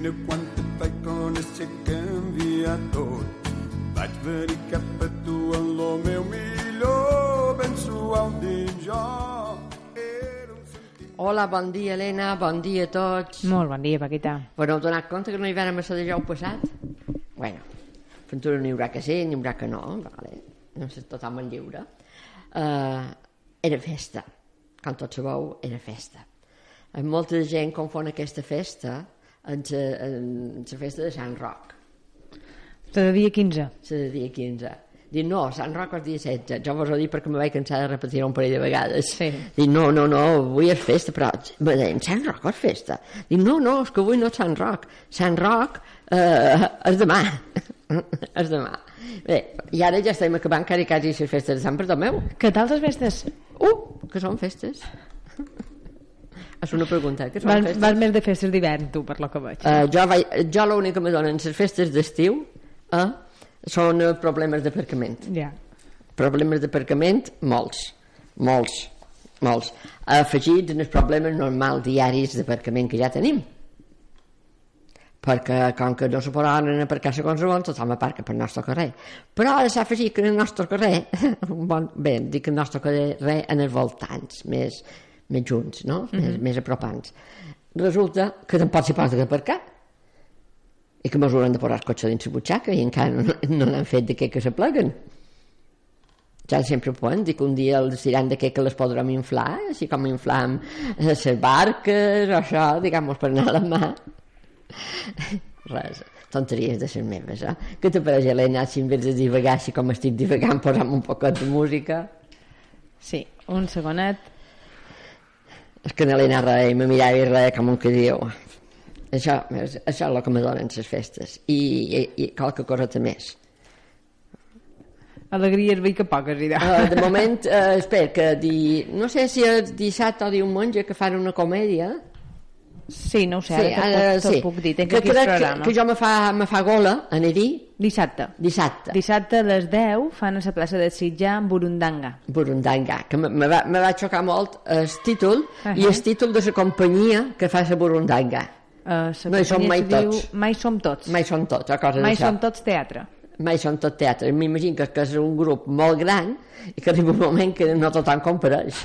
Quina quantitat con se canvia tot. Vaig venir cap a tu en lo meu millor, ben suau dins jo. Hola, bon dia, Helena, bon dia a tots. Molt bon dia, Paquita. Però heu donat compte que no hi vàrem a ser dijous passat? Bueno, Ventura n'hi haurà que sí, n'hi haurà que no, vale. no sé totalment lliure. Uh, era festa, com tots sabeu, era festa. Molta gent confon aquesta festa amb la, festa de Sant Roc, De dia 15. la de dia 15. Dic, no, Sant Roc és dia 16. Jo vos ho dic perquè me vaig cansar de repetir un parell de vegades. Sí. Dic, no, no, no, avui és festa, però me deien, Sant Roc és festa. Dic, no, no, és que avui no és Sant Roc. Sant Roc eh, és demà. és demà. Bé, i ara ja estem acabant quasi quasi les festes de Sant Bartomeu. Què tal les festes? Uh, que són festes? És una pregunta, eh, que són festes? més de festes d'hivern, tu, per lo que veig. Uh, jo, vaig, jo l'únic que me donen les festes d'estiu uh, són uh, problemes d'aparcament. Ja. Problemes d'aparcament, molts, molts, molts. Afegits en els problemes normals diaris d'aparcament que ja tenim. Perquè, com que no se poden aparcar segons on, tothom aparca pel nostre carrer. Però ara s'ha afegit que en el nostre carrer, bon, bé, dic el nostre carrer en els voltants, més, més junts, no? més, més apropants. Resulta que tampoc s'hi pot aparcar i que mos hauran de posar el cotxe dins la butxaca i encara no, no l'han fet de què que se pleguen. Ja sempre ho poden dir que un dia els diran de què que les podrem inflar, així com inflam eh, les barques o això, diguem per anar a la mà. Res, tonteries de les meves, eh? Què te pareix, Helena, si en vez de divagar, així com estic divagant, posam un poquet de música? Sí, un segonet. És que en Helena res, me mirava i res, com un que diu. Això, és, això és el que me donen les festes. I, i, i qualque coseta més. Alegries veig que poques, idò. Uh, de moment, uh, espera, que di... no sé si és dissabte o diumenge que fan una comèdia. Sí, no ho sé, ara ara, sí, te'l puc dir. Tenc que crec que, programa. que jo me fa, me fa gola a dir Dissabte. dissabte. Dissabte a les 10 fan a la plaça de Sitjà amb Burundanga. Burundanga, que me, me, va, me va xocar molt el títol Ahà. i el títol de la companyia que fa la Burundanga. Uh, No hi som mai tots. Mai som tots. Mai són tots, a cosa Mai som tots teatre. Mai són tot teatre. M'imagino que, que és un grup molt gran i que arriba un moment que no tothom compareix.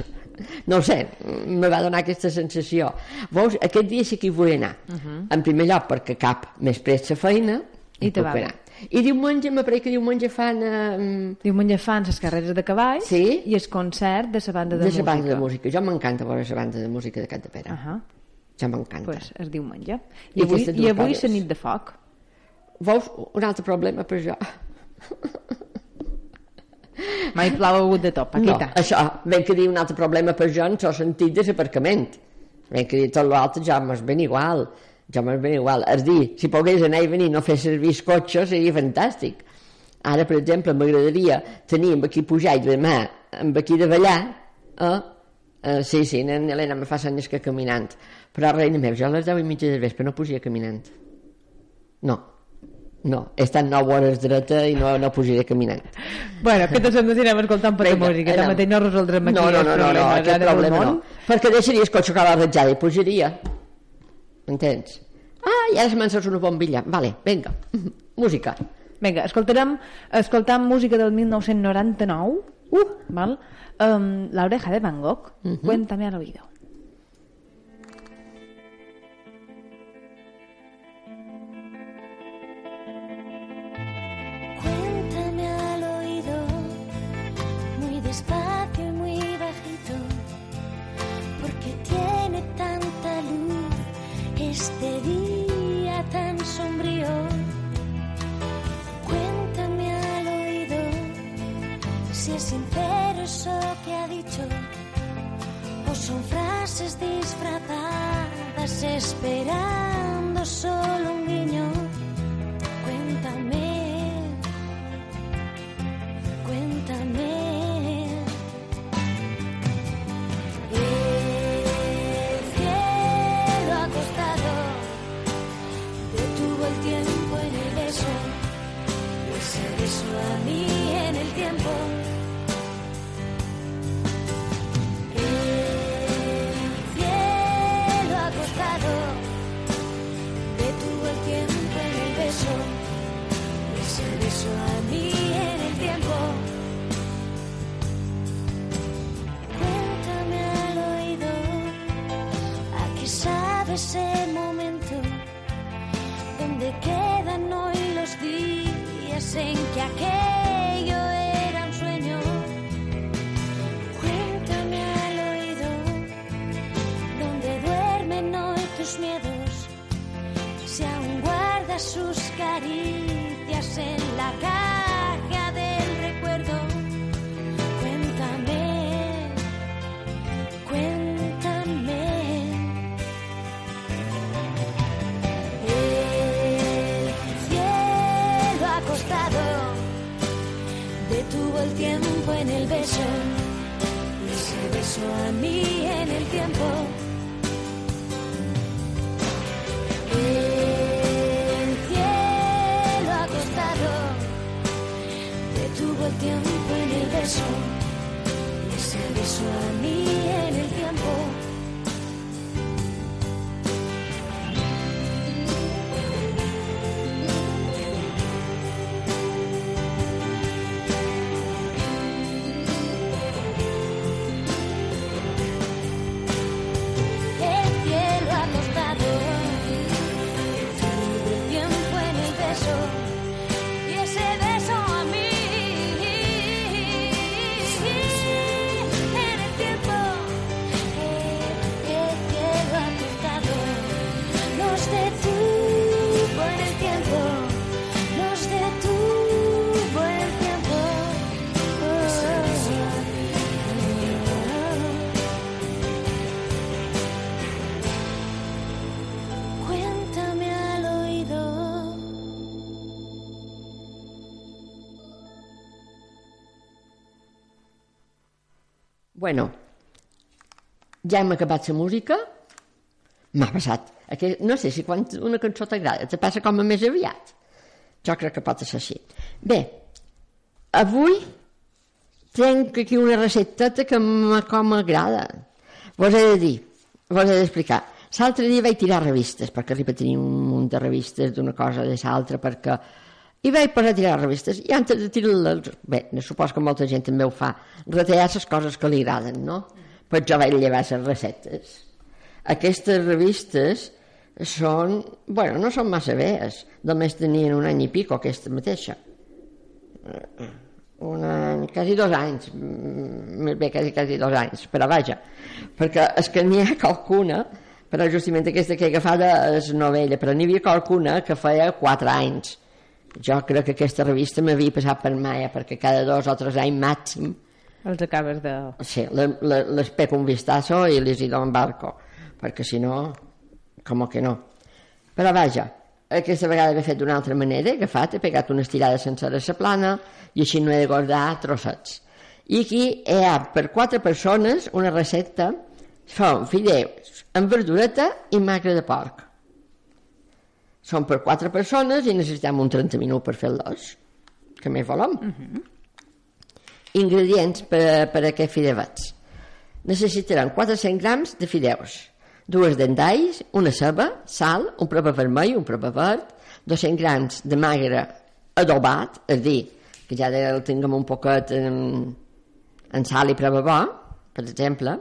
No ho sé, me va donar aquesta sensació. Veus, aquest dia sí que hi vull anar. Uh -huh. En primer lloc perquè cap més prest la feina I te va anar. I diumenge, me pareix que diumenge fan eh, Diumenge fan les carreres de cavalls Sí. i el concert de la banda de, de la música. banda de música. Jo m'encanta veure la banda de música de Capdepera. Uh Ahà, Ja m'encanta. pues és diumenge. I I avui, i avui la nit de foc. Veus, un altre problema per jo. Mai plau hagut de tot, No, Paquita. això, ben que dir un altre problema per jo en el sentit de l'aparcament. Ben que dir tot l'altre ja m'és ben igual. Ja m'és ben igual. És dir, si pogués anar i venir no fer servir el cotxe seria fantàstic. Ara, per exemple, m'agradaria tenir amb aquí pujar i demà amb aquí de ballar, eh? Uh, sí, sí, nen, Helena me fa senyes que caminant. Però, reina meva, jo a les 10 i mitja del vespre no pujaria caminant. No, no, he estat 9 hores dreta i no, no pujaré caminant. Bueno, que tots ens anirem escoltant per la Vinga, música. anem. Tanmateix no resoldrem aquí no, no, no, no, no, aquest ara problema no. Perquè deixaria el cotxe que la ratjada i pujaria. Entens? Ah, i ara se m'encens una bombilla. Vale, vinga. Música. Vinga, escoltarem, escoltam música del 1999, uh, val? Um, La oreja de Van Gogh, Cuéntame al oído. Este día tan sombrío. Cuéntame al oído, si es sincero eso que ha dicho, o son frases disfrazadas esperando solo un guiño. Cuéntame, cuéntame. Bueno, ja hem acabat la música. M'ha passat. Aquest, no sé si quan una cançó t'agrada, te passa com a més aviat. Jo crec que pot ser així. Bé, avui tenc aquí una recepteta que com m'agrada. Vos he de dir, vos he d'explicar. L'altre dia vaig tirar revistes, perquè arriba a tenir un munt de revistes d'una cosa de l'altra, perquè... I vaig a tirar revistes, i antes de tirar les... Bé, suposo que molta gent també ho fa, retallar les coses que li agraden, no? Pues jo vaig llevar les receptes. Aquestes revistes són... Bueno, no són massa vees, només tenien un any i pico, aquesta mateixa un any, quasi dos anys, mm, bé quasi, quasi dos anys, però vaja, perquè és que n'hi ha qualcuna, però justament aquesta que he agafada és novella, però n'hi havia qualcuna que feia quatre anys. Jo crec que aquesta revista m'havia passat per Maia, perquè cada dos o tres anys màxim Els acabes de... Sí, le, le, les pego un vistazo i les hi dono barco, perquè si no, com que no. Però vaja, aquesta vegada l'he fet d'una altra manera, he agafat, he pegat una estirada sencera a la plana i així no he de guardar trossets. I aquí hi ha per quatre persones una recepta, són fideus amb verdureta i magre de porc. Són per quatre persones i necessitem un 30 minuts per fer-los. Què més volem? Ingredients per, per a aquests fideuets. Necessitarem 400 grams de fideus, dues dendalls, una ceba, sal, un prova vermell, un prova verd, 200 grams de magre adobat, és a dir, que ja el tinguem un poquet en, en sal i prova bo, per exemple,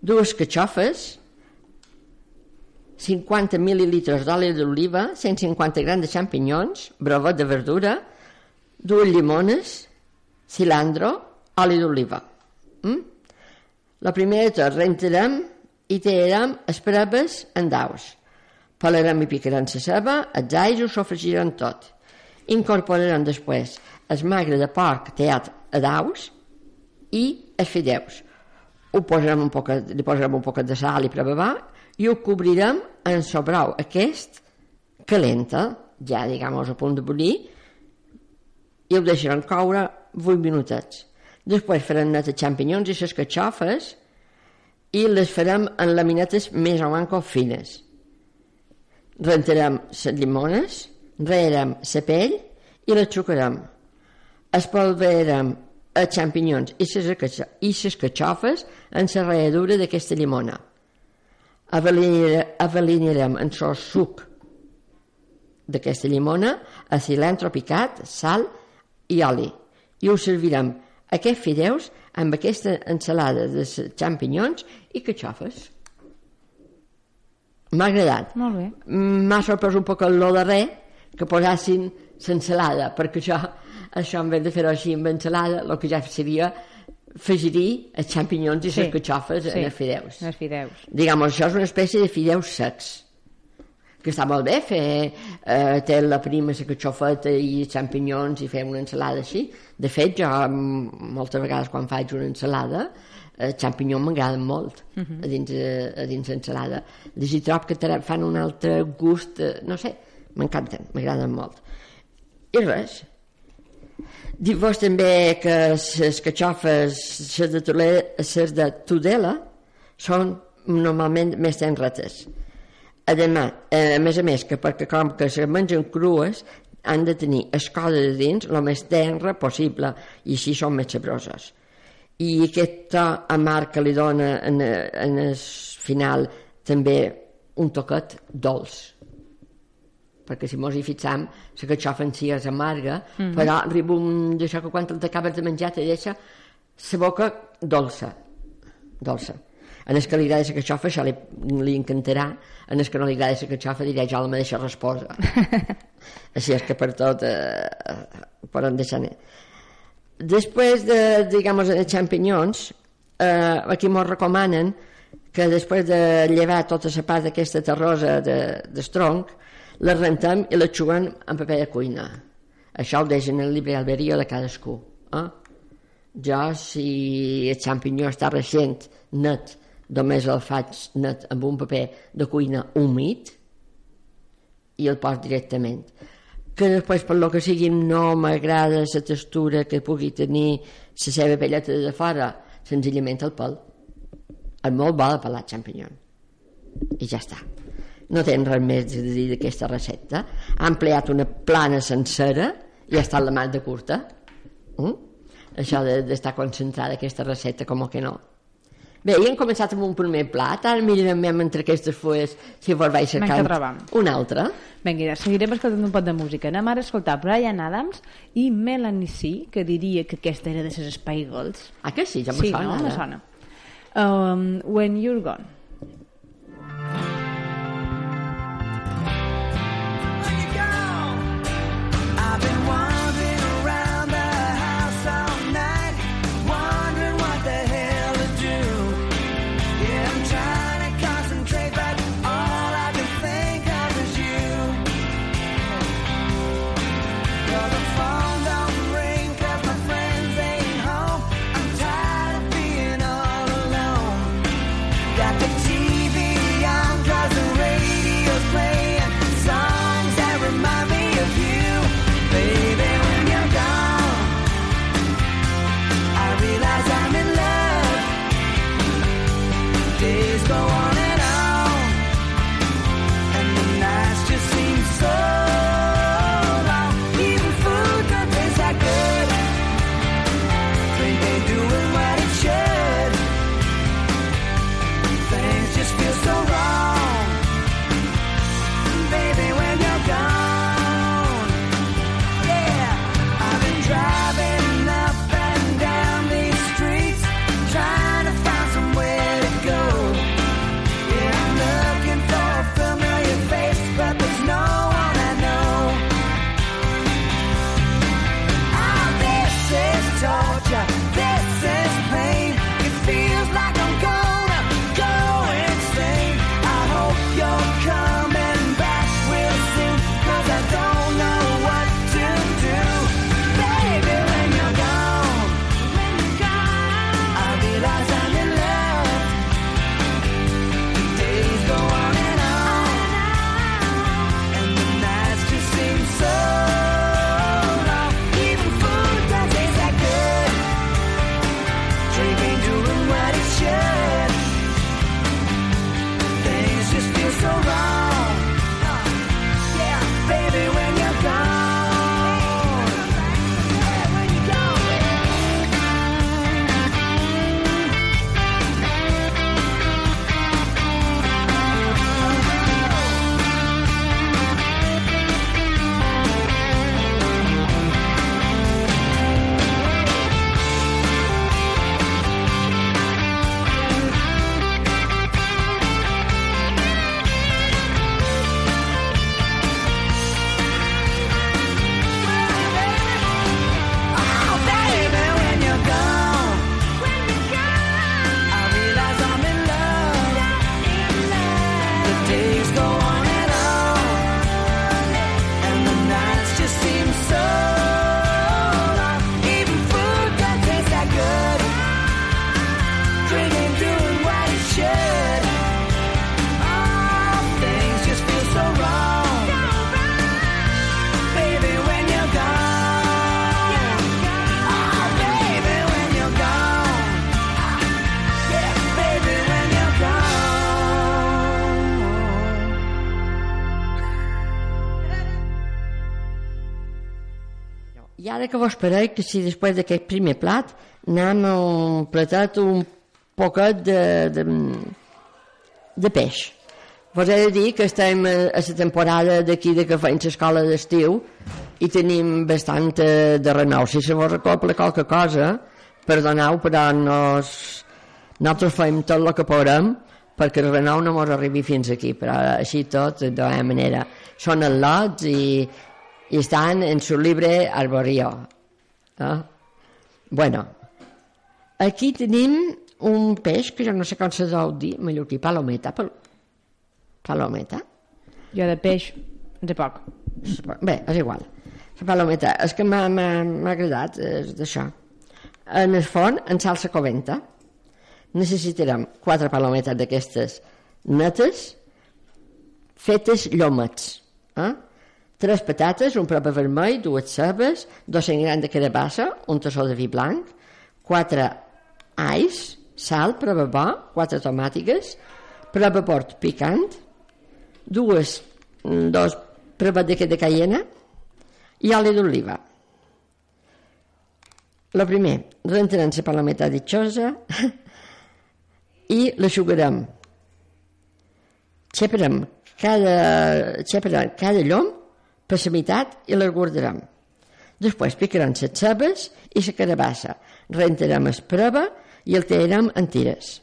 dues catxofes, 50 mil·lilitres d'oli d'oliva, 150 grams de xampinyons, brovet de verdura, dues llimones, cilantro, oli d'oliva. Mm? La primera de tot, rentarem i tallarem les preves en daus. Pelarem i picarem la ceba, els alls ho sofregirem tot. Incorporarem després el magre de porc tallat a daus i els fideus. Ho posarem un poquet, li posarem un poquet de sal i prevevar i ho cobrirem en sobrau aquest calenta, ja diguem a punt de bullir, i ho deixarem coure 8 minutets. Després farem net els xampinyons i les catxofes i les farem en laminetes més o manco fines. Rentarem les llimones, rearem la pell i la xucarem. Espolverem els xampinyons i les, les catxofes en la ralladura d'aquesta llimona. Avalinarem en el suc d'aquesta llimona a cilantro picat, sal i oli i ho servirem aquests fideus amb aquesta ensalada de xampinyons i catxofes. M'ha agradat. Molt bé. M'ha sorprès un poc el darrer que posassin l'ensalada, perquè això, això en vez de fer-ho així amb ensalada, el que ja seria afegir els xampinyons i Sí. les catxofes en els fideus. Els fideus. Diguem, això és una espècie de fideus secs que està molt bé fer eh, té la prima, la catxofeta i els xampinyons i fer una ensalada així de fet jo mm, moltes vegades quan faig una ensalada els xampinyons m'agraden molt a dins, eh, a dins l'ensalada hi trob que fan un altre gust eh, no sé, m'encanten, m'agraden molt i res Dic-vos també que les catxofes, les de, Tole- les de Tudela, són normalment més tenretes. Ademà, eh, a més a més, que perquè com que se mengen crues, han de tenir escola de dins el més tenra possible i així són més sabroses. I aquest to amarg que li dona en, en el final també un toquet dolç perquè si mos hi fixam, la catxofa en si és amarga, mm -hmm. però arriba un d'això que quan t'acabes de menjar te deixa la boca dolça, dolça. En el que li agrada la catxofa això li, li encantarà, en el que no li agrada la catxofa dirà jo la mateixa resposa. Així és que per tot eh, podem deixar anar. Després de, digamos, de xampinyons, eh, aquí mos recomanen que després de llevar tota la part d'aquesta terrosa de, de tronc, la rentem i la xuguen en paper de cuina. Això ho deixen en llibre alberia de cadascú. Eh? Jo, si el xampinyó està recent, net, només el faig net amb un paper de cuina humit i el poso directament. Que després, per lo que sigui, no m'agrada la textura que pugui tenir la seva pelleta de fora, senzillament el pèl. És molt bo de pelar xampinyó. I ja està. No tenen res més a dir d'aquesta recepta. Ha empleat una plana sencera i ha estat la mà de curta. Mm? Això de- d'estar de, concentrada aquesta recepta, com que no. Bé, i hem començat amb un primer plat, ara mirarem entre aquestes fulles si vos vaig cercant un altre. Vinga, ja seguirem escoltant un pot de música. Anem ara a escoltar Brian Adams i Melanie C, que diria que aquesta era de les Spy Girls. Ah, que sí? Ja me sí, sona. no? ara. Me sona. Um, when You're Gone. Que vos pareix que si després d'aquest primer plat anem a un poquet de, de, de peix. Vos he de dir que estem a a la temporada d'aquí de que feim l'escola d'estiu i tenim bastant de renou. Si se vos recopla qualque cosa, perdoneu, però nos, nosaltres fem tot el que podem perquè el renou no mos arribi fins aquí, però així tot, de la manera. Són al·lots i, i estan en su libre arborio. Eh? Bueno, aquí tenim un peix que jo no sé com se deu dir, mallorquí, palometa, pal palometa. Jo de peix, sé poc. Bé, és igual. La palometa, és que m'ha agradat, és d'això. En el forn, en salsa coventa, necessitarem quatre palometes d'aquestes netes, fetes llomets. Eh? Tres patates, un prop vermell, dues cebes, 200 grams de carabassa, un tassó de vi blanc, quatre ais, sal, prova bo, quatre tomàtiques, prova port picant, dues, mm, dos prova de, de cayena i oli d'oliva. Lo primer, rentarem la palometa ditxosa i l'aixugarem. Xeparem cada, xeparem cada llom meitat i les guardarem. Després picarem les cebes i la carabassa, rentarem el prova i el tallarem en tires.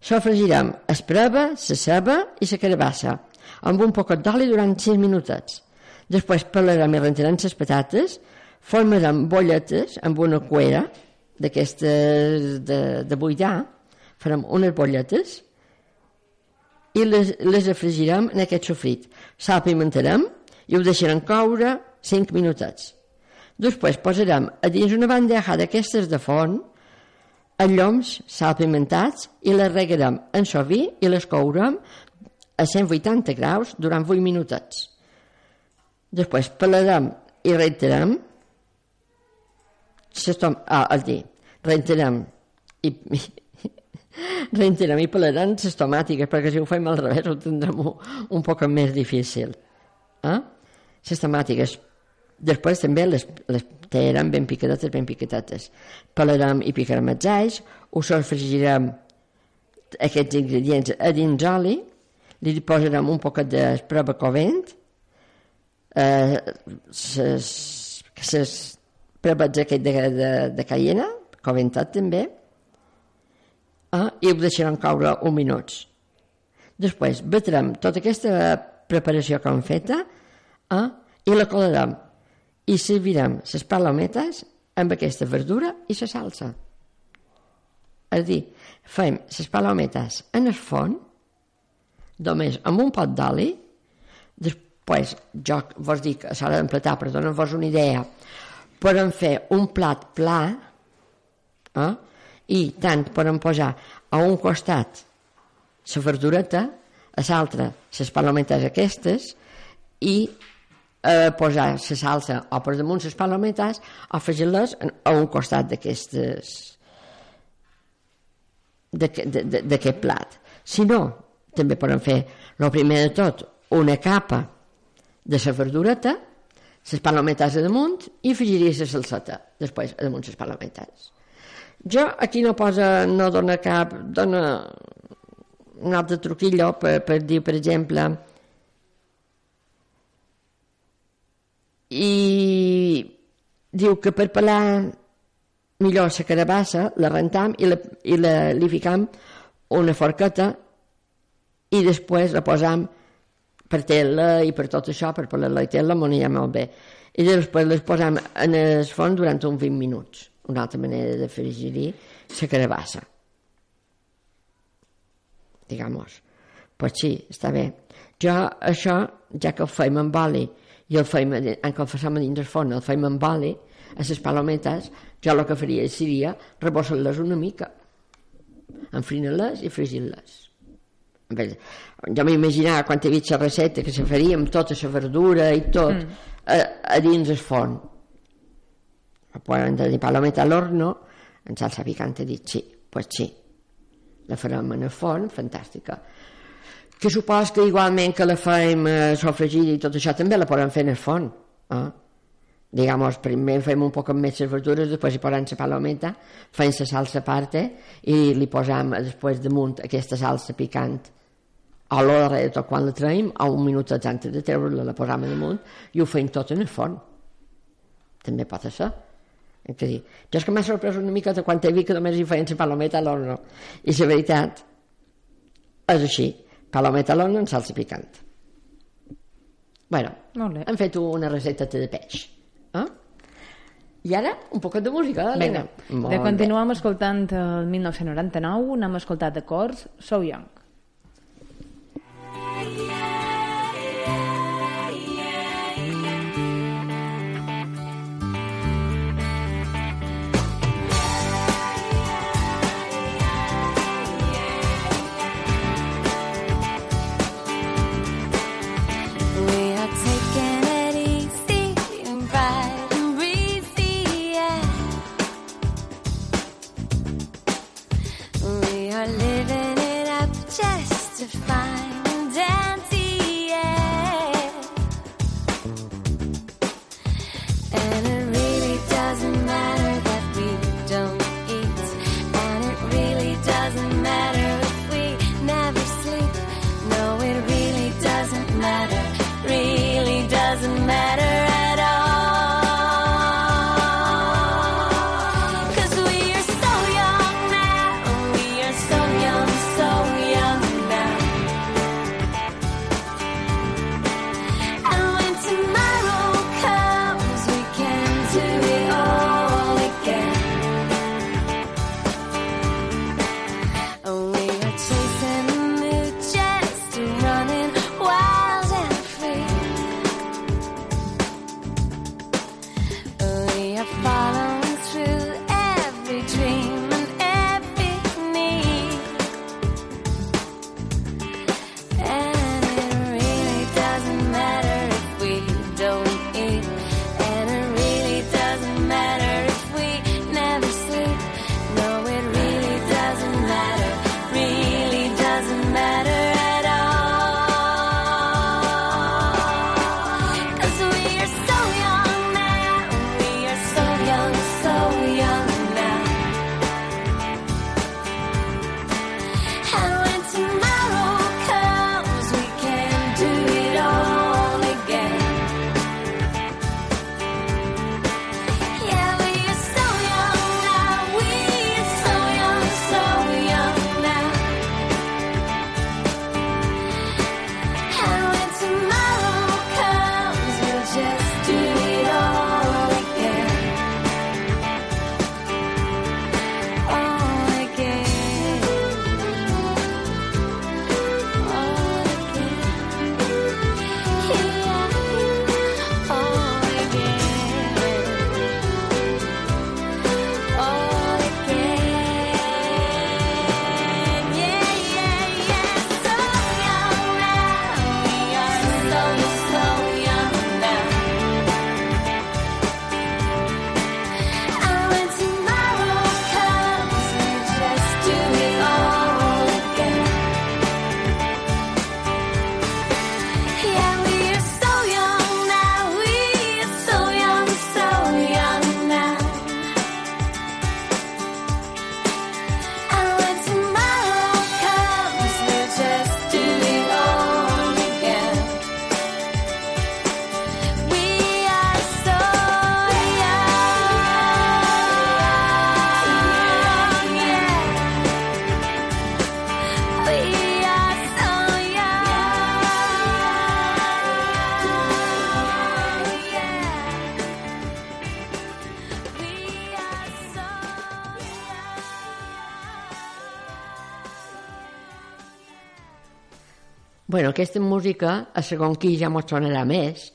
Sofregirem el prova, la ceba i la carabassa amb un poquet d'oli durant 6 minutets. Després pelarem i rentarem les patates, formarem bolletes amb una cuera d'aquestes de, de buidar, farem unes bolletes i les, les afregirem en aquest sofrit. Salpimentarem i ho deixarem coure 5 minutets. Després posarem a dins una bandeja d'aquestes de forn els lloms salpimentats i les regarem en sovi i les courem a 180 graus durant 8 minutets. Després pelarem i rentarem s'estom... Ah, és dir, rentarem i, rentarem i pelarem les tomàtiques perquè si ho fem al revés ho tindrem un, un poc més difícil. Eh? Les tomàtiques Després també les, les tallarem ben picadetes, ben picadetes. Pelarem i picarem els alls, ho sofregirem aquests ingredients a dins oli, li posarem un poquet d'esprova covent, eh, ses, ses aquest de, de, de cayena, coventat també, eh, i ho deixarem caure un minuts. Després batrem tota aquesta preparació que hem feta eh, i la colarem i servirem les palometes amb aquesta verdura i la salsa. És a dir, fem les palometes en el forn, només amb un pot d'oli, després jo vos dic a l'hora d'empletar, per donar-vos una idea, podem fer un plat pla eh? i tant podem posar a un costat la verdureta, a l'altre les palometes aquestes i eh, posar la salsa o per damunt les palometes o afegir-les a un costat d'aquestes d'aquest plat. Si no, també podem fer, el primer de tot, una capa de la verdureta, les palometes a damunt i afegiria la salseta després a damunt les palometes. Jo aquí no posa, no dona cap, dona un altre truquillo per, per dir, per exemple, i diu que per pelar millor la carabassa la rentam i, la, i la, li ficam una forqueta i després la posam per tela i per tot això, per pelar-la tela, m'ho anirà molt bé. I després les posam en el forn durant uns 20 minuts. Una altra manera de fregir la carabassa. Digamos. Pues sí, està bé. Jo això, ja que ho feim amb oli i el feim, en que el facem a dins del forn, el feim amb oli, a les palometes, jo el que faria seria rebossar-les una mica, enfrinar-les i fregir-les. Jo m'imaginava quan he vist la recepta que se faria amb tota la verdura i tot mm. a, a dins el forn. Poden tenir palometa a l'horno, en salsa picante, dit sí, pues sí. La farem en el forn, fantàstica. Que supos que igualment que la fem eh, sofregida i tot això també la podem fer en el forn. Eh? digamos, primer fem un poc més les verdures, després hi posem la palometa, fem la salsa a part i li posam després damunt aquesta salsa picant a l'hora de tot quan la traiem, a un minut antes de treure-la la posam damunt i ho fem tot en el forn. També pot ser. És dir, jo és que m'ha sorprès una mica de quan he vist que només hi feien la palometa a l'horno. I la veritat és així, palometa a l'horno amb salsa picant. Bueno, Molt bé. hem fet una recepta de peix. Eh? I ara, un poc de música, Helena. Vinga, de continuem escoltant el 1999, n'hem escoltat de cors So Young. We Bueno, aquesta música, a segon qui ja mos sonarà més.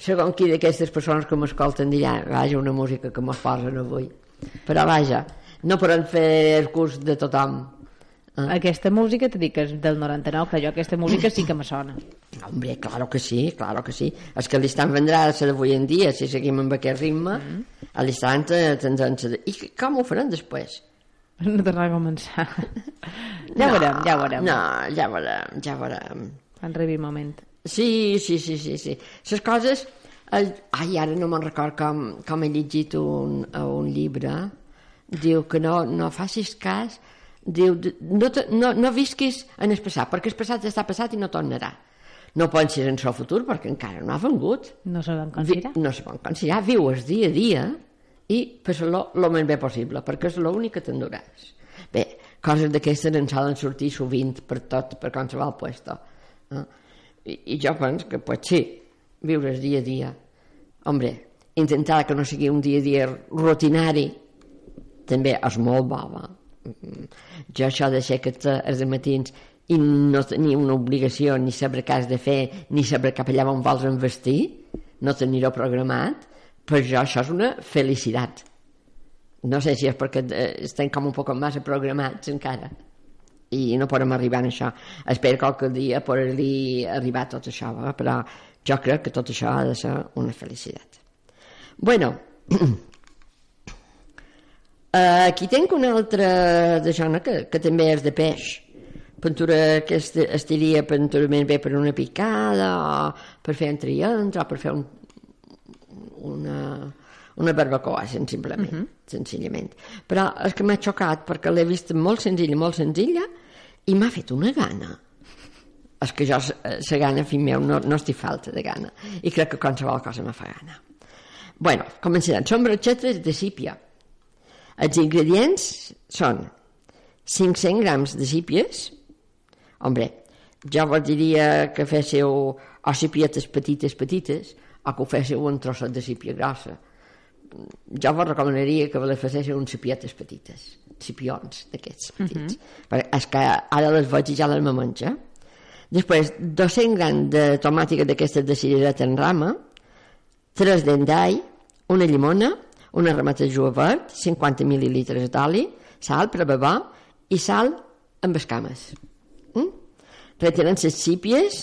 Segon qui d'aquestes persones que m'escolten dirà, vaja, una música que mos posen avui. Però vaja, no podem fer el curs de tothom. Eh? Aquesta música, t'he dit que és del 99, però jo aquesta música sí que me sona. Hombre, claro que sí, claro que sí. És que l'instant vendrà a ser d'avui en dia, si seguim amb aquest ritme, a l'instant eh, tindrem... ser- I com ho farem després? No tornar a començar. Ja ho veurem, ja ho veurem. No, ja veurem, ja veurem. El moment. Sí, sí, sí, sí, sí. Les coses El, ai, ara no me'n record com, com he llegit un, un llibre. Diu que no, no facis cas, diu, no, te- no, no visquis en el passat, perquè el passat ja està passat i no tornarà. No pensis en el futur perquè encara no ha vengut. No se van Vi, considerar. no se pot considerar, vius dia a dia i fes-lo el més bé possible, perquè és l'únic que t'enduràs. Bé, coses d'aquestes en solen sortir sovint per tot, per qualsevol puesto. Eh? I, I jo penso que pot ser viure el dia a dia. Hombre, intentar que no sigui un dia a dia rutinari també és molt bo, va. Mm. Jo això de ser que els matins i no tenir una obligació ni saber què has de fer ni saber cap allà on vols investir no tenir-ho programat per jo això és una felicitat no sé si és perquè eh, estem com un poc massa programats encara i no podem arribar a això espero que qualque dia poder-li arribar a tot això va? però jo crec que tot això ha de ser una felicitat bueno Eh, aquí tinc una altra de zona que, que també és de peix. Pintura que est estiria pintura més bé per una picada o per fer un triangle o per fer un, una, una barbacoa, sensiblement, senzillament. Però és que m'ha xocat perquè l'he vist molt senzilla, molt senzilla i m'ha fet una gana. És que jo, la gana, fill meu, no, no estic falta de gana. I crec que qualsevol cosa me fa gana. Bueno, començarem. Són brochetes de sípia. Els ingredients són 500 grams de sípies. Hombre, jo vos diria que féssiu o sípietes petites, petites, o que ho féssiu un trosset de sípia grossa. Jo vos recomanaria que les féssiu uns sípietes petites, sípions d'aquests petits. Perquè és que ara les veig i ja les me menja. Després, 200 grams de tomàtica d'aquestes de cirereta en rama, 3 dents d'all, una llimona, una rameta de julivert, 50 mil·lilitres d'oli, sal per bevar i sal amb escames. Mm? Retirem les sípies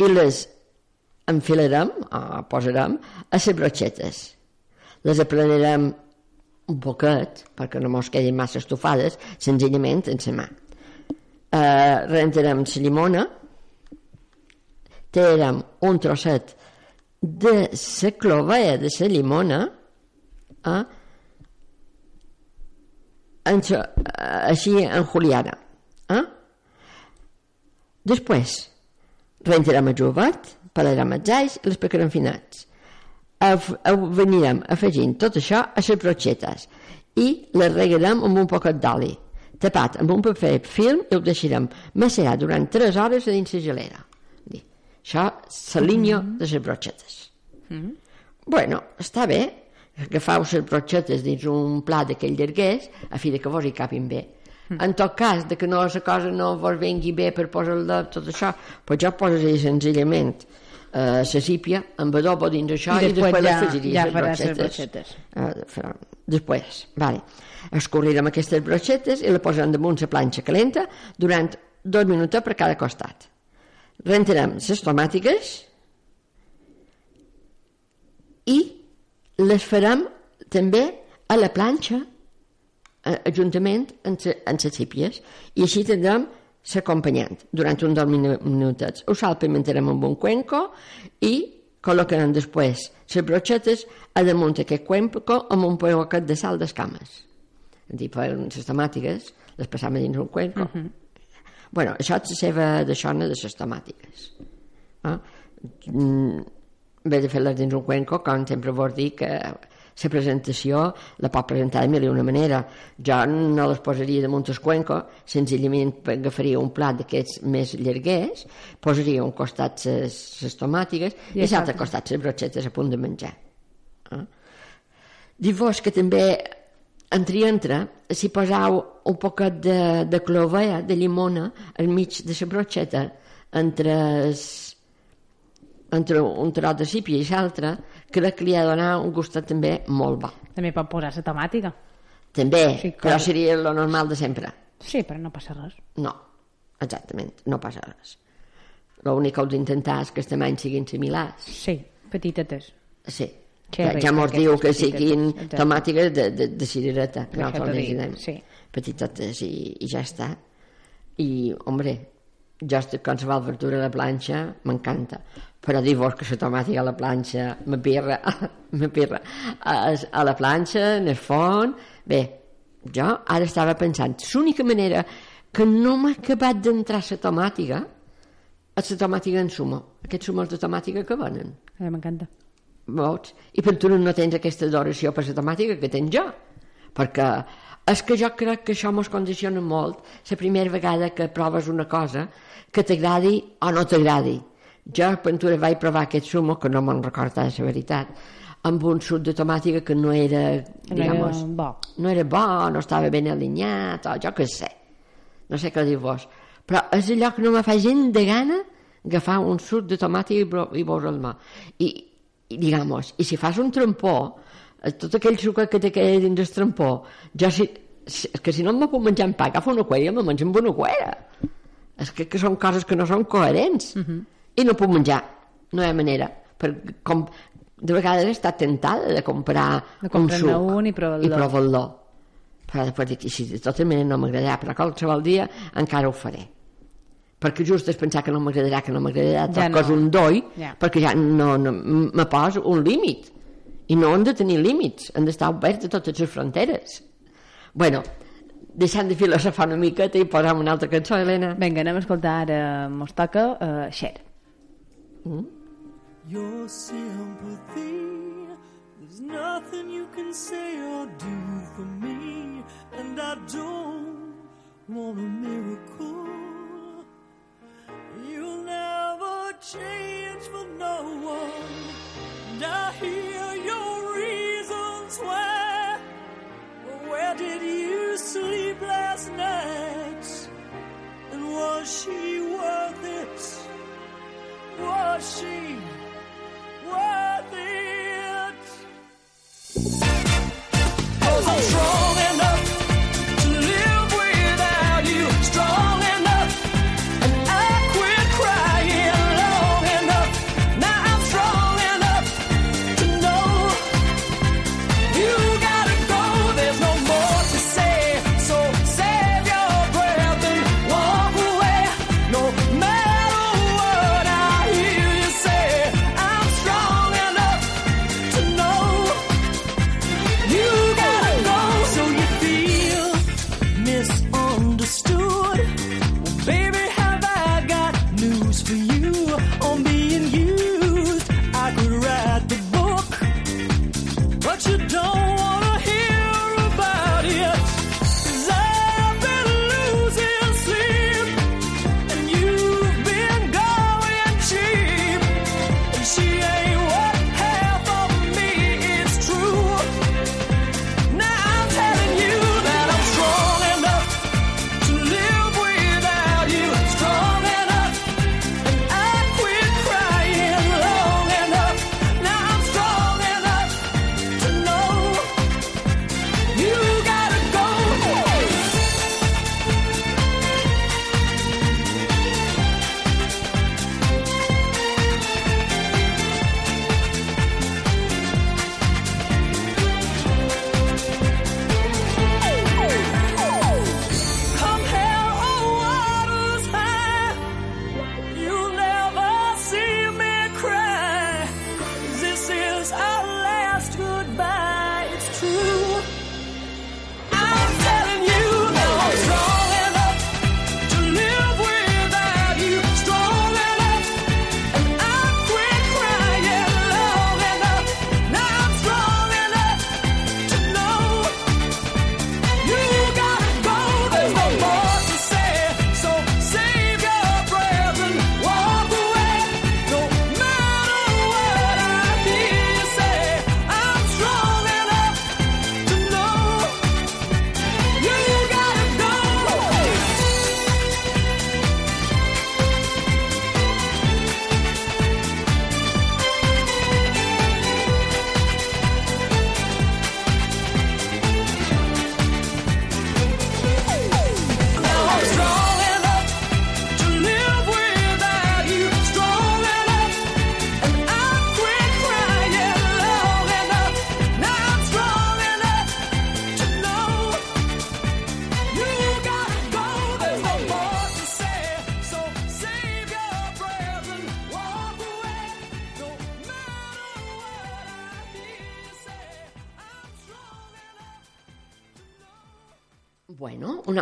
i les enfilarem, o posarem, a les brochetes. Les aplanarem un poquet, perquè no mos quedin massa estofades, senzillament en la mà. Uh, rentarem la llimona, tirarem un trosset de la clovella de la llimona eh, en sa, eh, així enjuliada. Eh? Després, rentarem el jugat, pelarem els alls i les picarem finats. Venirem afegint tot això a les brochetes i les regarem amb un poquet d'oli tapat amb un paper film i ho deixarem macerar durant 3 hores a dins la gelera. Això és la línia de les brochetes. Bueno, està bé. Agafau les brochetes dins un plat d'aquell llarguers a fi de que vos hi capin bé. En tot cas, de que no la cosa no vos vengui bé per posar-la tot això, doncs ja poses senzillament eh, la sípia amb adobo dins això I i, després després ja- ja les faràs les brochetes. brochetes. Eh, farà- després, vale. escorrirem aquestes brochetes i la posarem damunt la planxa calenta durant dos minuts per cada costat. Rentarem les tomàtiques i les farem també a la planxa eh, juntament amb, se- amb les sípies i així tindrem l'acompanyant durant un dos minu- minutets. Ho salpimentarem amb un cuenco i col·locarem després les brochetes a damunt d'aquest cuenco amb un poquet de sal d'escames. És a dir, per les tomàtiques les passam dins un cuenco. bueno, això és la seva deixona de les tomàtiques. Eh? Mm, en vez de fer-les dins un cuenco, com sempre vos dic que la presentació la pot presentar de mil i una manera. Jo no les posaria damunt el cuenco, senzillament agafaria un plat d'aquests més llarguers, posaria un costat les, tomàtiques i, I l'altre costat les brochetes a punt de menjar. Eh? Dic-vos que també entre entre, si posau un poquet de, de clovella, de llimona, al mig de la brocheta, entre, es, entre un tros de sípia i l'altre, crec que li ha de donar un gustet també molt bo. També pot posar la tomàtica. També, Sí, clar. però seria lo normal de sempre. Sí, però no passa res. No, exactament, no passa res. L'únic que heu d'intentar és que els tamanys siguin similars. Sí, petitetes. Sí. Cherry, ja, ja mos diu que siguin exacte. tomàtiques de, de, de cirereta, que Deixa-t'ho nosaltres diem. sí. Petitotes i, i ja està. I, hombre, jo estic qualsevol verdura a la planxa m'encanta. Però dir-vos que la tomàtica a la planxa me pirra, me pirra a, a la planxa, en el forn bé, jo ara estava pensant l'única manera que no m'ha acabat d'entrar la tomàtica és la tomàtica en sumo aquests sumos de tomàtica que venen A mi m'encanta. Veus? I per tu no tens aquesta adoració per la temàtica que tens jo. Perquè és que jo crec que això mos condiciona molt la primera vegada que proves una cosa que t'agradi o no t'agradi. Jo a Ventura vaig provar aquest sumo, que no me'n recorda la veritat, amb un suc de tomàtica que no era, no era digamos, bo. no era bo, no estava ben alineat, o jo què sé. No sé què dir-vos. Però és allò que no me fa gent de gana agafar un suc de tomàtica i, i veure'l mà. I, i, digamos, i si fas un trampó, eh, tot aquell suc que queda dins del trampó, jo si, que si no me puc menjar en pa, agafo una cuera i me menjo amb una cuera. És que, que són coses que no són coherents. I no puc menjar, no hi ha manera. Per, com, de vegades he estat tentada de comprar, De un suc un i provar-lo. i provar-lo. Però després dic, "I si de tota manera no m'agradarà, però qualsevol dia encara ho faré. Perquè just és pensar que no m'agradarà, que no m'agradarà, Ja tot no. és un doi, Ja. perquè ja no, no me poso un límit. I no han de tenir límits, han d'estar oberts a totes les fronteres. Bueno, deixant de filosofar una miqueta i posam una altra cançó, Helena. Vinga, anem a escoltar ara, mos toca uh, Cher. Your sympathy. There's nothing you can say or do for me, and I don't want a miracle. You'll never change for no one, and I hear your reasons why. Where did you sleep last night? And was she? sheep.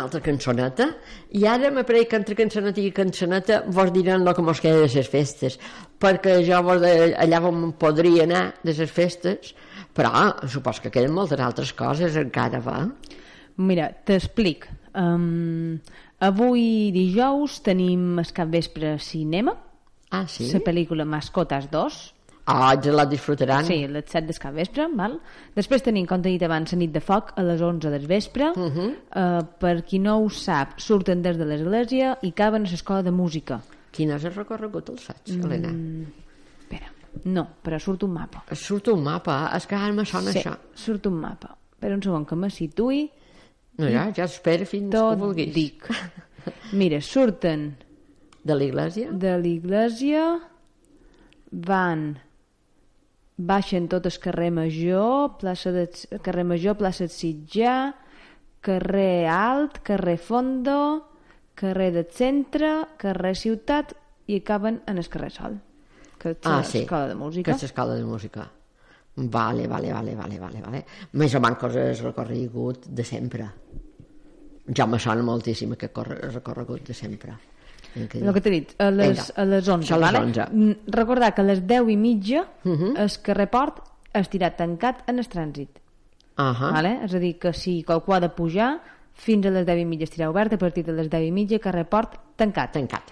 Altra cançoneta. I ara m'apareix que entre cançoneta i cançoneta vos diran el que mos queda de les festes, perquè jo vos de, allà on podria anar de les festes, però supos que queden moltes altres coses encara, va? Mira, t'explic. Um, avui dijous tenim el capvespre cinema, Ah, sí? la pel·lícula Mascotes 2, Ah, ja la disfrutaran. Sí, a les 7 del capvespre, val? Després tenim, com t'he dit abans, la nit de foc a les 11 del vespre. Uh. -huh. uh, per qui no ho sap, surten des de l'església i caben a l'escola de música. Quin és el recorregut, el saps, Helena? Mm. Espera, no, però surt un mapa. Surt un mapa, és que ara me sona sí, això. surt un mapa. Espera un segon que me situï, No, ja, ja espera fins que tot vulguis. dic. Mira, surten De l'església? de l'església, van baixen tot el carrer Major, plaça de, carrer Major, plaça de Sitjà, carrer Alt, carrer Fondo, carrer del Centre, carrer Ciutat i acaben en el carrer Sol, que és Ah, sí. l'escola de música. Que és l'escola de música. Vale, vale, vale, vale, vale, vale. Més o menys coses recorregut de sempre. Ja me sona moltíssim aquest corre- recorregut de sempre. El que El que t'he dit, a les, Vinga. a les 11, Això a les vale? 11. Mm, Recordar que a les 10 i mitja Uh -huh. el carrer Port estirà tancat en el trànsit. Ahà. Vale? És a dir, que si qualcú ha de pujar, fins a les 10 i mitja estirà obert, a partir de les 10 i mitja, carrer Port tancat, Tancat.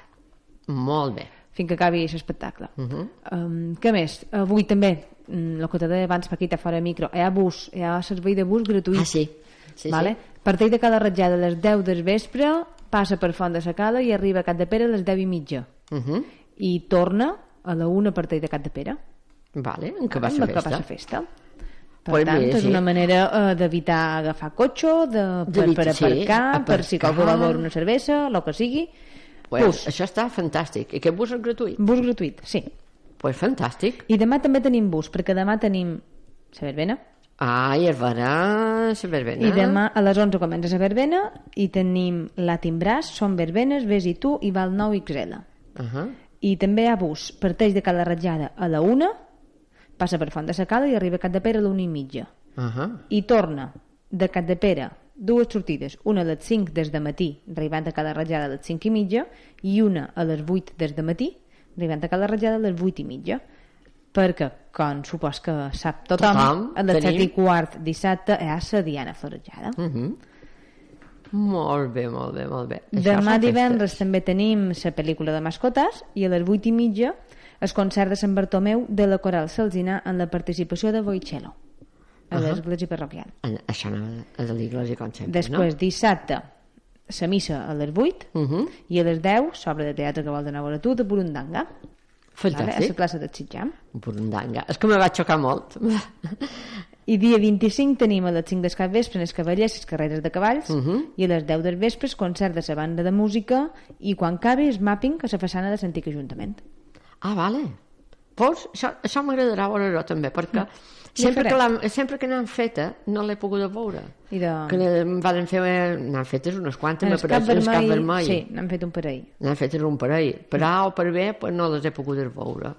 Molt bé. fins que acabi l'espectacle. Uh Mhm. -huh. um, què més? Avui també, mm, el que t'he dit abans, Paquita, fora micro, hi ha bus, hi ha servei de bus gratuït. Ah, sí. Sí, vale? sí. Parteix de cada ratjada a les 10 del vespre, passa per Font de Sacala i arriba a Cap de Pere a les 10 i mitja. Uh -huh. I torna a la 1 a partir de Cap de Pere. Vale, en què va ser el que passa festa. Per Pues tant, bé, és sí. una manera eh, d'evitar agafar cotxe, de, per, D'evitar- per sí, aparcar, per si aparcar. qualcú vol beure una cervesa, el que sigui. Pues, Bus. Això està fantàstic. I aquest bus és gratuït? Bus gratuït, sí. Pues fantàstic. I demà també tenim bus, perquè demà tenim la verbena, Ai, es verà la verbena. i demà a les 11 comença la verbena, i tenim la Timbràs, són verbenes, Ves i tu, i Val 9 XL. Uh -huh. I també hi ha bus, parteix de Cala Ratjada a la 1, passa per Font de Sacala i arriba a Cap de Pere a la 1 i mitja. Uh -huh. i torna de Cap de Pere dues sortides, una a les 5 des de matí, arribant a cada ratjada a les 5 i mitja, i una a les 8 des de matí, arribant a cada ratjada a les 8 i mitja. Perquè, com supos que sap tothom, Tothom, a les tenim- 7 i quart dissabte hi ha la Diana Florejada. Uh -huh. Molt bé, molt bé, molt bé. Això Demà divendres festes. també tenim la pel·lícula de mascotes i a les 8 i mitja el concert de Sant Bartomeu de la Coral Salzina en la participació de Boicello a l'església parroquial. En- Això no a l'església com sempre, Després, dissabte, la missa a les 8 no? Uh -huh. i a les 10, sobre de teatre que vol donar a veure tu, de Burundanga. Vale? A la Fantàstic. plaça de Sitjam. Burundanga. És que me va xocar molt. I dia 25 tenim a les 5 del cap vespre les cavallers, les carreres de cavalls, Mhm. i a les 10 del vespre concert de la banda de música i quan acabi és mapping a la façana de l'antic Ajuntament. Ah, vale. Pues, això, això m'agradarà veure-ho també, perquè sempre que, sempre que n'han feta no l'he pogut veure. I de... Que em van fer, n'han fetes unes quantes, en me el cap vermell, sí, n'han fet un parell. N'han fetes un parell. Per A o per B, pues no les he pogut veure.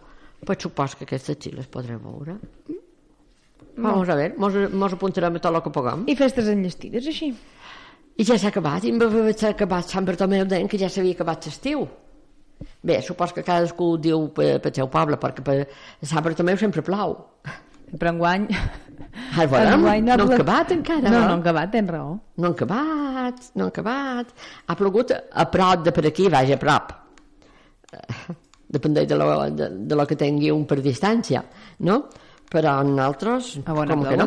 Pues supos que aquestes sí les podré veure. Vamos a ver, mos, mos apuntarem a tot el que puguem. I festes enllestides, així. I ja s'ha acabat, i em acabat Sant Bartomeu deien que ja s'havia acabat l'estiu. Bé, supos que cadascú diu per, per seu poble, perquè per Sant Bartomeu sempre plou. Però enguany... Ara veurem, enguany no ha han acabat encara, No, no? no han acabat, tens raó. No han acabat, no han acabat. Ha plogut a prop de per aquí, vaja, a prop. Eh, Dependeix de lo, de, de lo que tingui un per distància, no? Però nosaltres, A on ha com que no?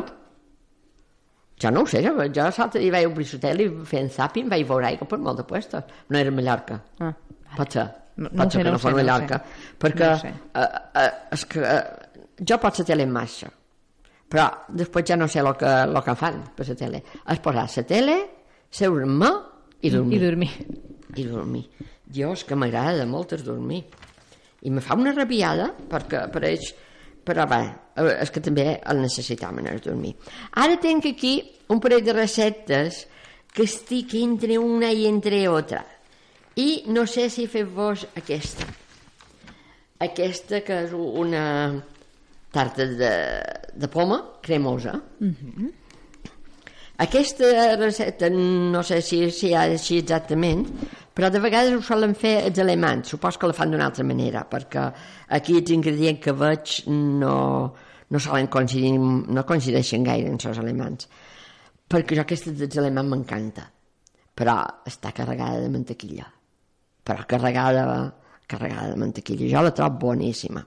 Jo no ho sé, jo, jo l'altre dia vaig obrir la tele i fent zàping vaig veure aigua per molt de puestos. No era Mallorca. Ah. Pot ser. No- no pot ho sé, ser que no no fos no Mallorca. sé. Perquè No sé. eh, eh, és que eh, jo pot la tele en marxa, però després ja no sé el que, lo que fan per la tele. És posar la tele, seure-me i dormir. I dormir. I dormir. Jo és que m'agrada molt és dormir. I me fa una rabiada perquè apareix... Però bé, eh, és que també el necessitam anar a dormir. Ara tinc aquí un parell de receptes que estic entre una i entre altra. I no sé si fer vos aquesta. Aquesta que és una tarta de, de poma cremosa. Aquesta recepta no sé si, si ha així exactament, però de vegades ho solen fer els alemans, supos que la fan d'una altra manera, perquè aquí els ingredients que veig no, no solen coincidir, no coincideixen gaire en els alemans. Perquè jo aquesta dels alemans m'encanta, però està carregada de mantequilla. Però carregada, carregada de mantequilla. Jo la trobo boníssima.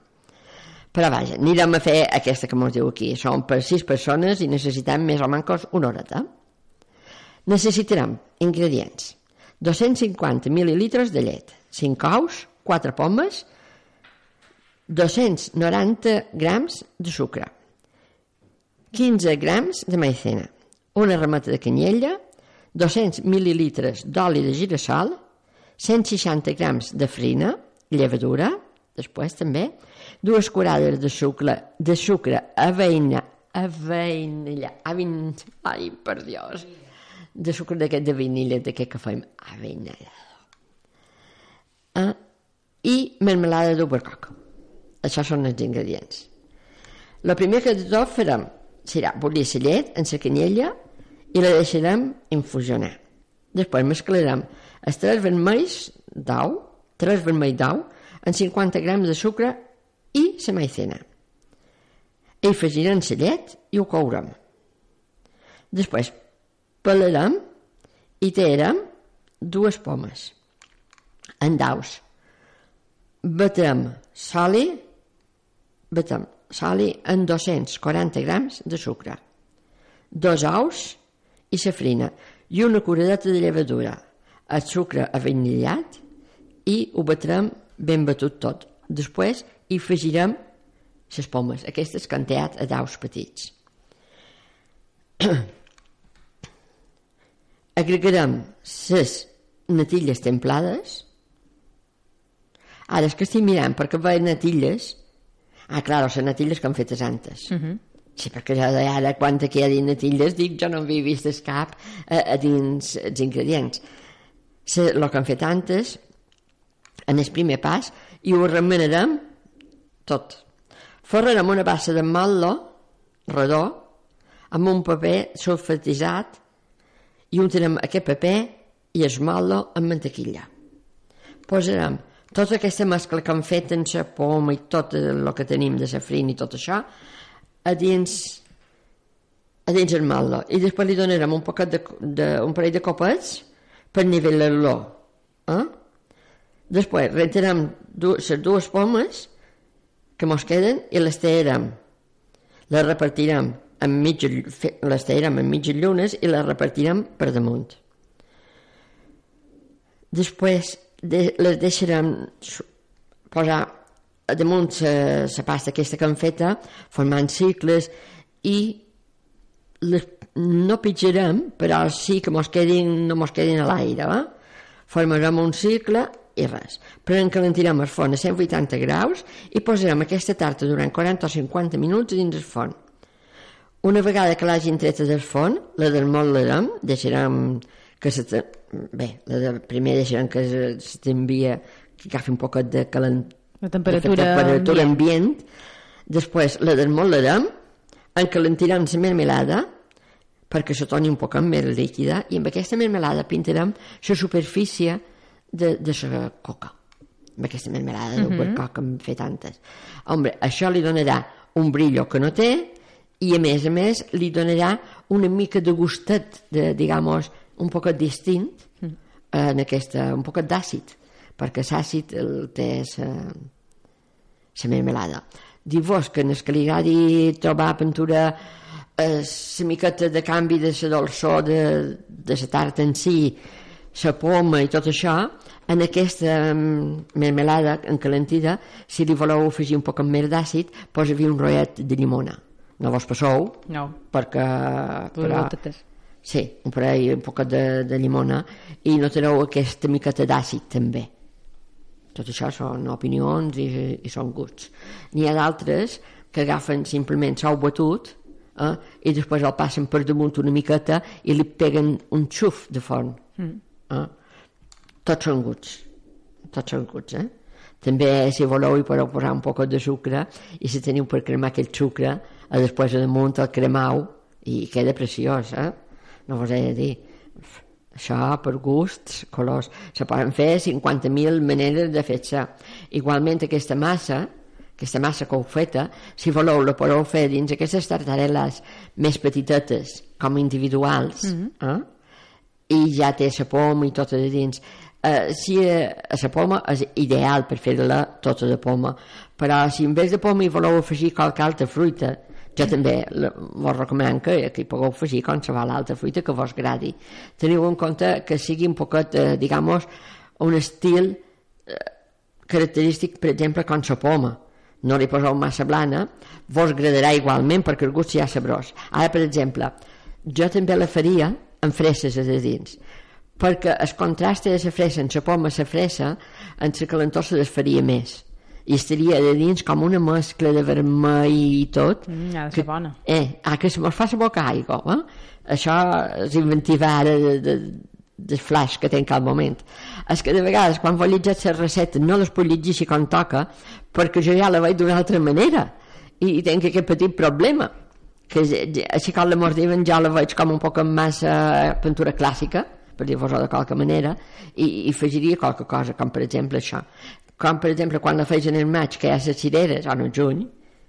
Però vaja, anirem a fer aquesta que mos diu aquí. Som per sis persones i necessitem més o menys una horeta. Necessitarem ingredients. 250 mil·lilitres de llet, 5 ous, 4 pomes, 290 grams de sucre, 15 grams de maicena, una rameta de canyella, 200 mil·lilitres d'oli de girassol, 160 grams de farina, llevadura, després també, dues curades de sucre, de sucre aveina, aveina, avein, ai, per Dios, de sucre d'aquest de vainilla, d'aquest que fem, aveina. Ah, I melmelada d'obercoc. Això són els ingredients. El primer que tot farem serà bullir la llet en la canyella i la deixarem infusionar. Després mesclarem els tres vermells d'ou, tres vermells d'ou, amb 50 grams de sucre i la maicena. I afegirem la llet i ho courem. Després pelarem i tallarem dues pomes en daus. Batem sali, batem sali en 240 grams de sucre, dos ous i la farina i una curadeta de llevadura, el sucre avanillat i ho batrem ben batut tot. Després hi afegirem les pomes, aquestes que han tallat a daus petits. Agregarem les natilles templades. Ara és que estic mirant perquè veig natilles. Ah, clar, les natilles que han fetes antes. Uh -huh. Sí, perquè jo de ara, quan aquí hi ha natilles, dic, jo no havia vist cap a, a dins els ingredients. El que han fet antes, en el primer pas, i ho remenarem tot. Forrarem una bassa de mallo redó amb un paper sulfatitzat i untarem aquest paper i el mallo amb mantequilla. Posarem tota aquesta mescla que hem fet en la poma i tot el que tenim de la farina i tot això a dins a dins el mallo i després li donarem un poquet de, de un parell de copets per nivellar-lo eh? després rentarem les dues pomes que mos queden i les tallarem les repartirem en mig, les tallarem en mitges llunes i les repartirem per damunt després de, les deixarem posar damunt la pasta aquesta que hem feta, formant cicles i les no pitjarem, però sí que mos quedin, no mos quedin a l'aire. Eh? Formarem un cicle i res. Però encalentirem el forn a 180 graus i posarem aquesta tarta durant 40 o 50 minuts dins el forn. Una vegada que l'hagin treta del forn, la desmotllarem, deixarem que se... Bé, la de primer deixarem que se t'envia que agafi un poc de calent... La temperatura, de temperatura ambient. ambient. Després la desmotllarem, encalentirem la mermelada perquè se torni un poc més líquida i amb aquesta mermelada pintarem la superfície de, de la coca amb aquesta mermelada Mhm. uh -huh. coca que hem fet antes. Hombre, això li donarà un brillo que no té i a més a més li donarà una mica de gustet, de, digamos, un poc distint en aquesta, un poc d'àcid perquè l'àcid el té la, la mermelada. Diu-vos que en el que li agradi trobar pintura eh, la miqueta de canvi de la dolçor de, de la tarta en si, la poma i tot això, en aquesta mermelada encalentida, si li voleu afegir un poc més d'àcid, posa-hi un rotllet de llimona. No vos passeu, No, perquè... però-. Sí, un parell, un poc de, de llimona i notareu aquesta miqueta d'àcid també. Tot això són opinions i, i són gusts. N'hi ha d'altres que agafen simplement sou batut eh, i després el passen per damunt una miqueta i li peguen un xuf de forn. Mm. Eh? Tots són gusts. Tots són gusts, eh? També, si voleu, hi podeu posar un poc de sucre i si teniu per cremar aquell sucre, a després a damunt el cremau i queda preciós, eh? no vos he de dir. Això per gusts, colors. Se poden fer 50.000 maneres de fer-se. Igualment aquesta massa, aquesta massa que heu feta, si voleu la podeu fer dins aquestes tartarel·les més petitetes, com individuals, eh? I ja té la poma i tota de dins. Eh, si eh, la poma és ideal per fer-la tota de poma, però si en vez de poma hi voleu afegir qualque altra fruita, jo també vos recomano que, que hi pugueu afegir qualsevol altra fruita que vos agradi. Teniu en compte que sigui un poquet, eh, digamos, un estil eh, característic, per exemple, com la poma. No li poseu massa blana, vos agradarà igualment perquè el gust ja sabrós. Ara, per exemple, jo també la faria amb fresses a de dins, perquè el contrast de la fresa en la poma la fresa en la calentor se desfaria més i estaria de dins com una mescla de vermell i tot Mm, ha de ser bona. eh, ah, que se mos fa la boca aigua eh? això és inventiva ara de, de, del flash que tenc al moment és que de vegades quan vol llegir les receptes no les puc llegir així com toca perquè jo ja la veig d'una altra manera i, i tenc aquest petit problema que és- és- així com la mordiven ja la veig com un poc amb massa pintura clàssica per dir-vos-ho de qualque manera i, i afegiria qualque cosa com per exemple això com per exemple quan la feis en maig que hi ha les cireres o en juny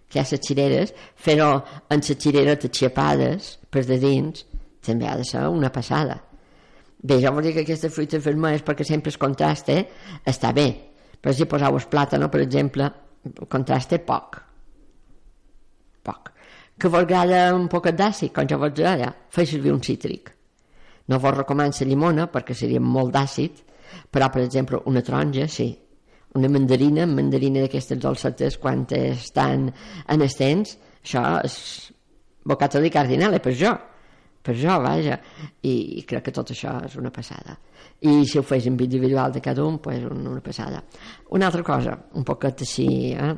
que hi ha les cireres fer-ho en les cireres aixapades per de dins també ha de ser una passada Bé, jo vol dir que aquestes fruites vermelles, perquè sempre es contraste, està bé. Però si poseu el plàtano, per exemple, el contraste poc. Poc. Que vos agrada un poc d'àcid, com jo vos deia, feu servir un cítric. No vos recomano la llimona, perquè seria molt d'àcid, però, per exemple, una taronja, sí. Una mandarina, mandarina d'aquestes dolcetes, quan estan en estens, això és bocata di cardinale per jo per jo, vaja, i, i crec que tot això és una passada. I si ho fes individual de cada un, pues una passada. Una altra cosa, un poquet així, eh?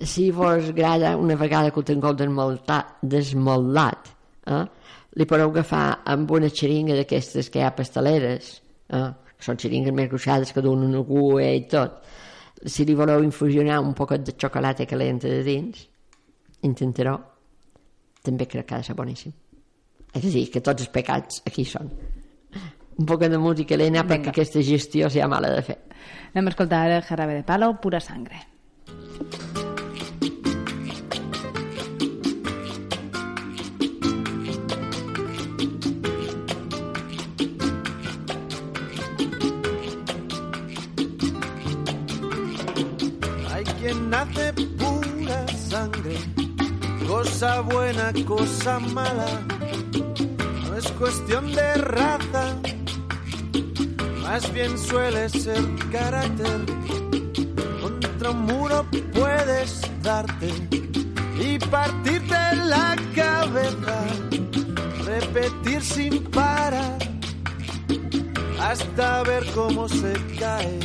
Si vos agrada una vegada que ho tingueu desmoldat, eh? li podeu agafar amb una xeringa d'aquestes que hi ha pasteleres, eh? que són xeringues més gruixades que donen una gua i tot. Si li voleu infusionar un poquet de xocolata calenta de dins, intentareu, també crec que ha de ser boníssim. És a dir, que tots els pecats aquí són. Un poc de música, Elena, perquè Vinga. aquesta gestió sea mala de fer. Anem a escoltar jarabe de palo, pura sangre. Hay cosa buena, cosa mala. No es cuestión de raza, más bien suele ser carácter. Contra un muro puedes darte y partirte la cabeza, repetir sin parar hasta ver cómo se cae.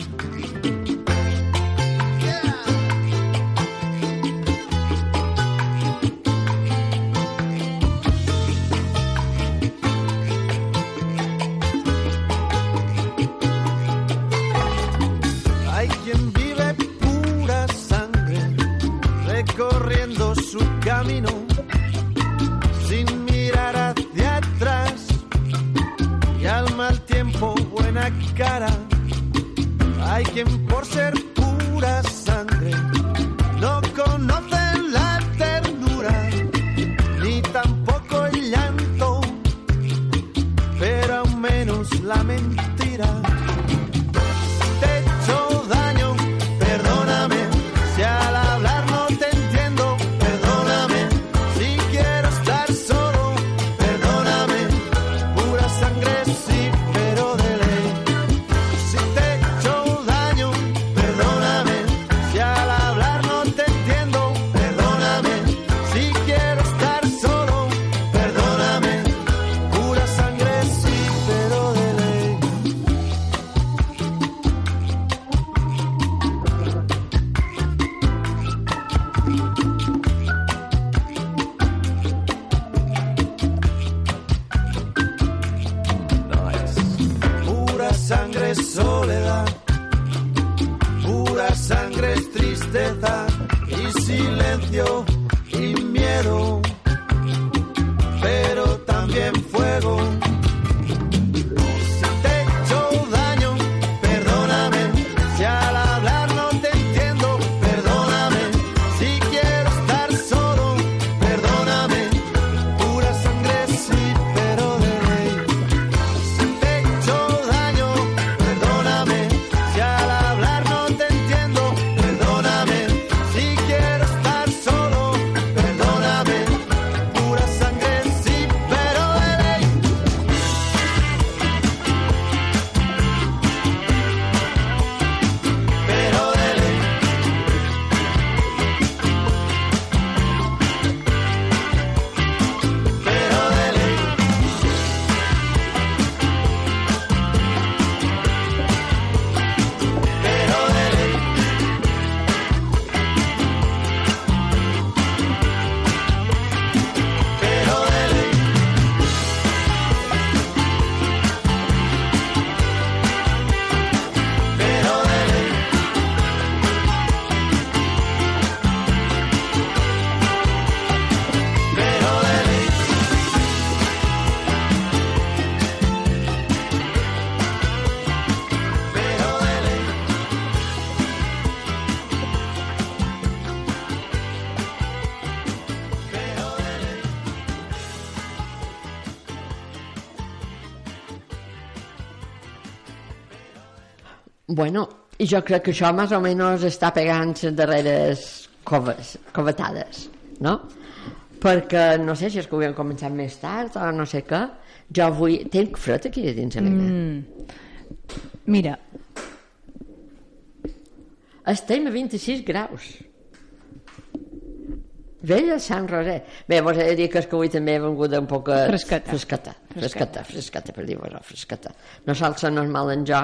Bueno, i jo crec que això més o menys està pegant les darreres coves, covetades, no? Perquè no sé si és que ho havien començat més tard o no sé què. Jo avui... Tenc fred aquí dins, Helena. Mm. Mira, Estem a 26 graus. Vella Sant Roser. Bé, vos he de dir que és que avui també he vengut un poc... Fresqueta. Fresqueta, fresqueta, fresqueta, per dir-vos, fresqueta. No salsa normal en jo,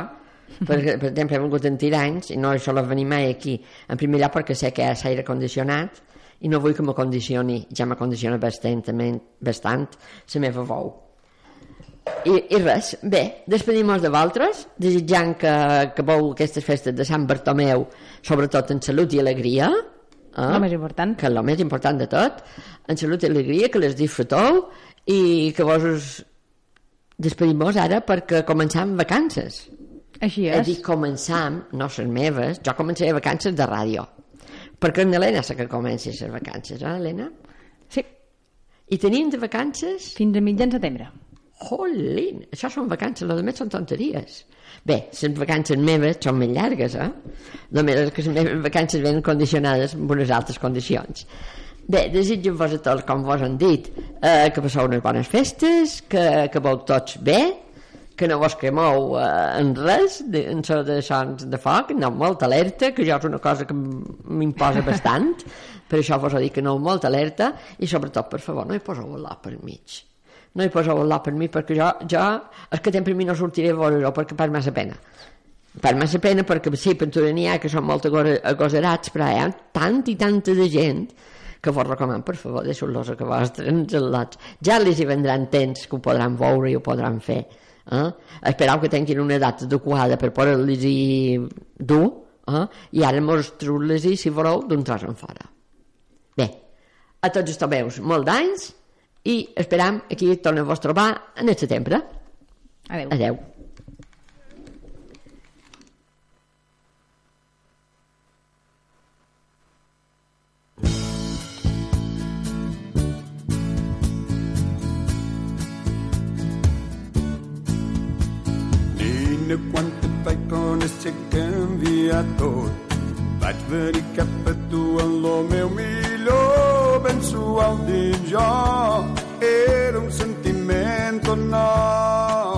perquè, per exemple, he vengut en tiranys i no solet venir mai aquí. En primer lloc perquè sé que hi ha l'aire condicionat i no vull que m'acondicioni, ja m'acondiciona bastant, bastant la meva veu. I, I res, bé, despedim-nos de vosaltres, desitjant que, que veu aquestes festes de Sant Bartomeu, sobretot en salut i alegria, eh? el més important. que és el més important de tot, en salut i alegria, que les disfruteu i que vos us despedim-vos ara perquè començam vacances. Així És és. dir, començam, no les meves, jo començaré vacances de ràdio, perquè en Helena sé que comenci les vacances, eh, Helena? Sí, I tenim de vacances fins a mitjan setembre. Jolín, això són vacances, les altres són tonteries. Bé, les vacances meves són més llargues, eh? Només és que les meves vacances venen condicionades amb unes altres condicions. Bé, desitjo-vos a tots, com vos han dit, eh, que passeu unes bones festes, que, que veu tots bé, que no vos cremeu eh, en res, de, en so de sons de foc, no molt alerta, que jo és una cosa que m'imposa bastant, per això vos ho dic que no molt alerta, i sobretot, per favor, no hi poseu l'or per mig no hi poseu el per mi perquè jo, jo és que temps per mi no sortiré a veure-ho perquè per massa pena per massa pena perquè sí, pintura n'hi ha que són molt agosarats però hi ha tant i tanta de gent que vos recomano, per favor, deixeu-los a que vostres engelats. Ja les hi vendran temps que ho podran veure i ho podran fer. Eh? Esperau que tinguin una edat adequada per poder-les dur eh? i ara mostreu-les si voleu d'un tros en fora. Bé, a tots els meus, molt d'anys i esperam aquí tornem-vos a trobar en el setembre. Adéu. Adeu. bine cuantitai con esse cambiador. ver verificar para tu alô o melhor abençoado de Jó. Era um sentimento nosso.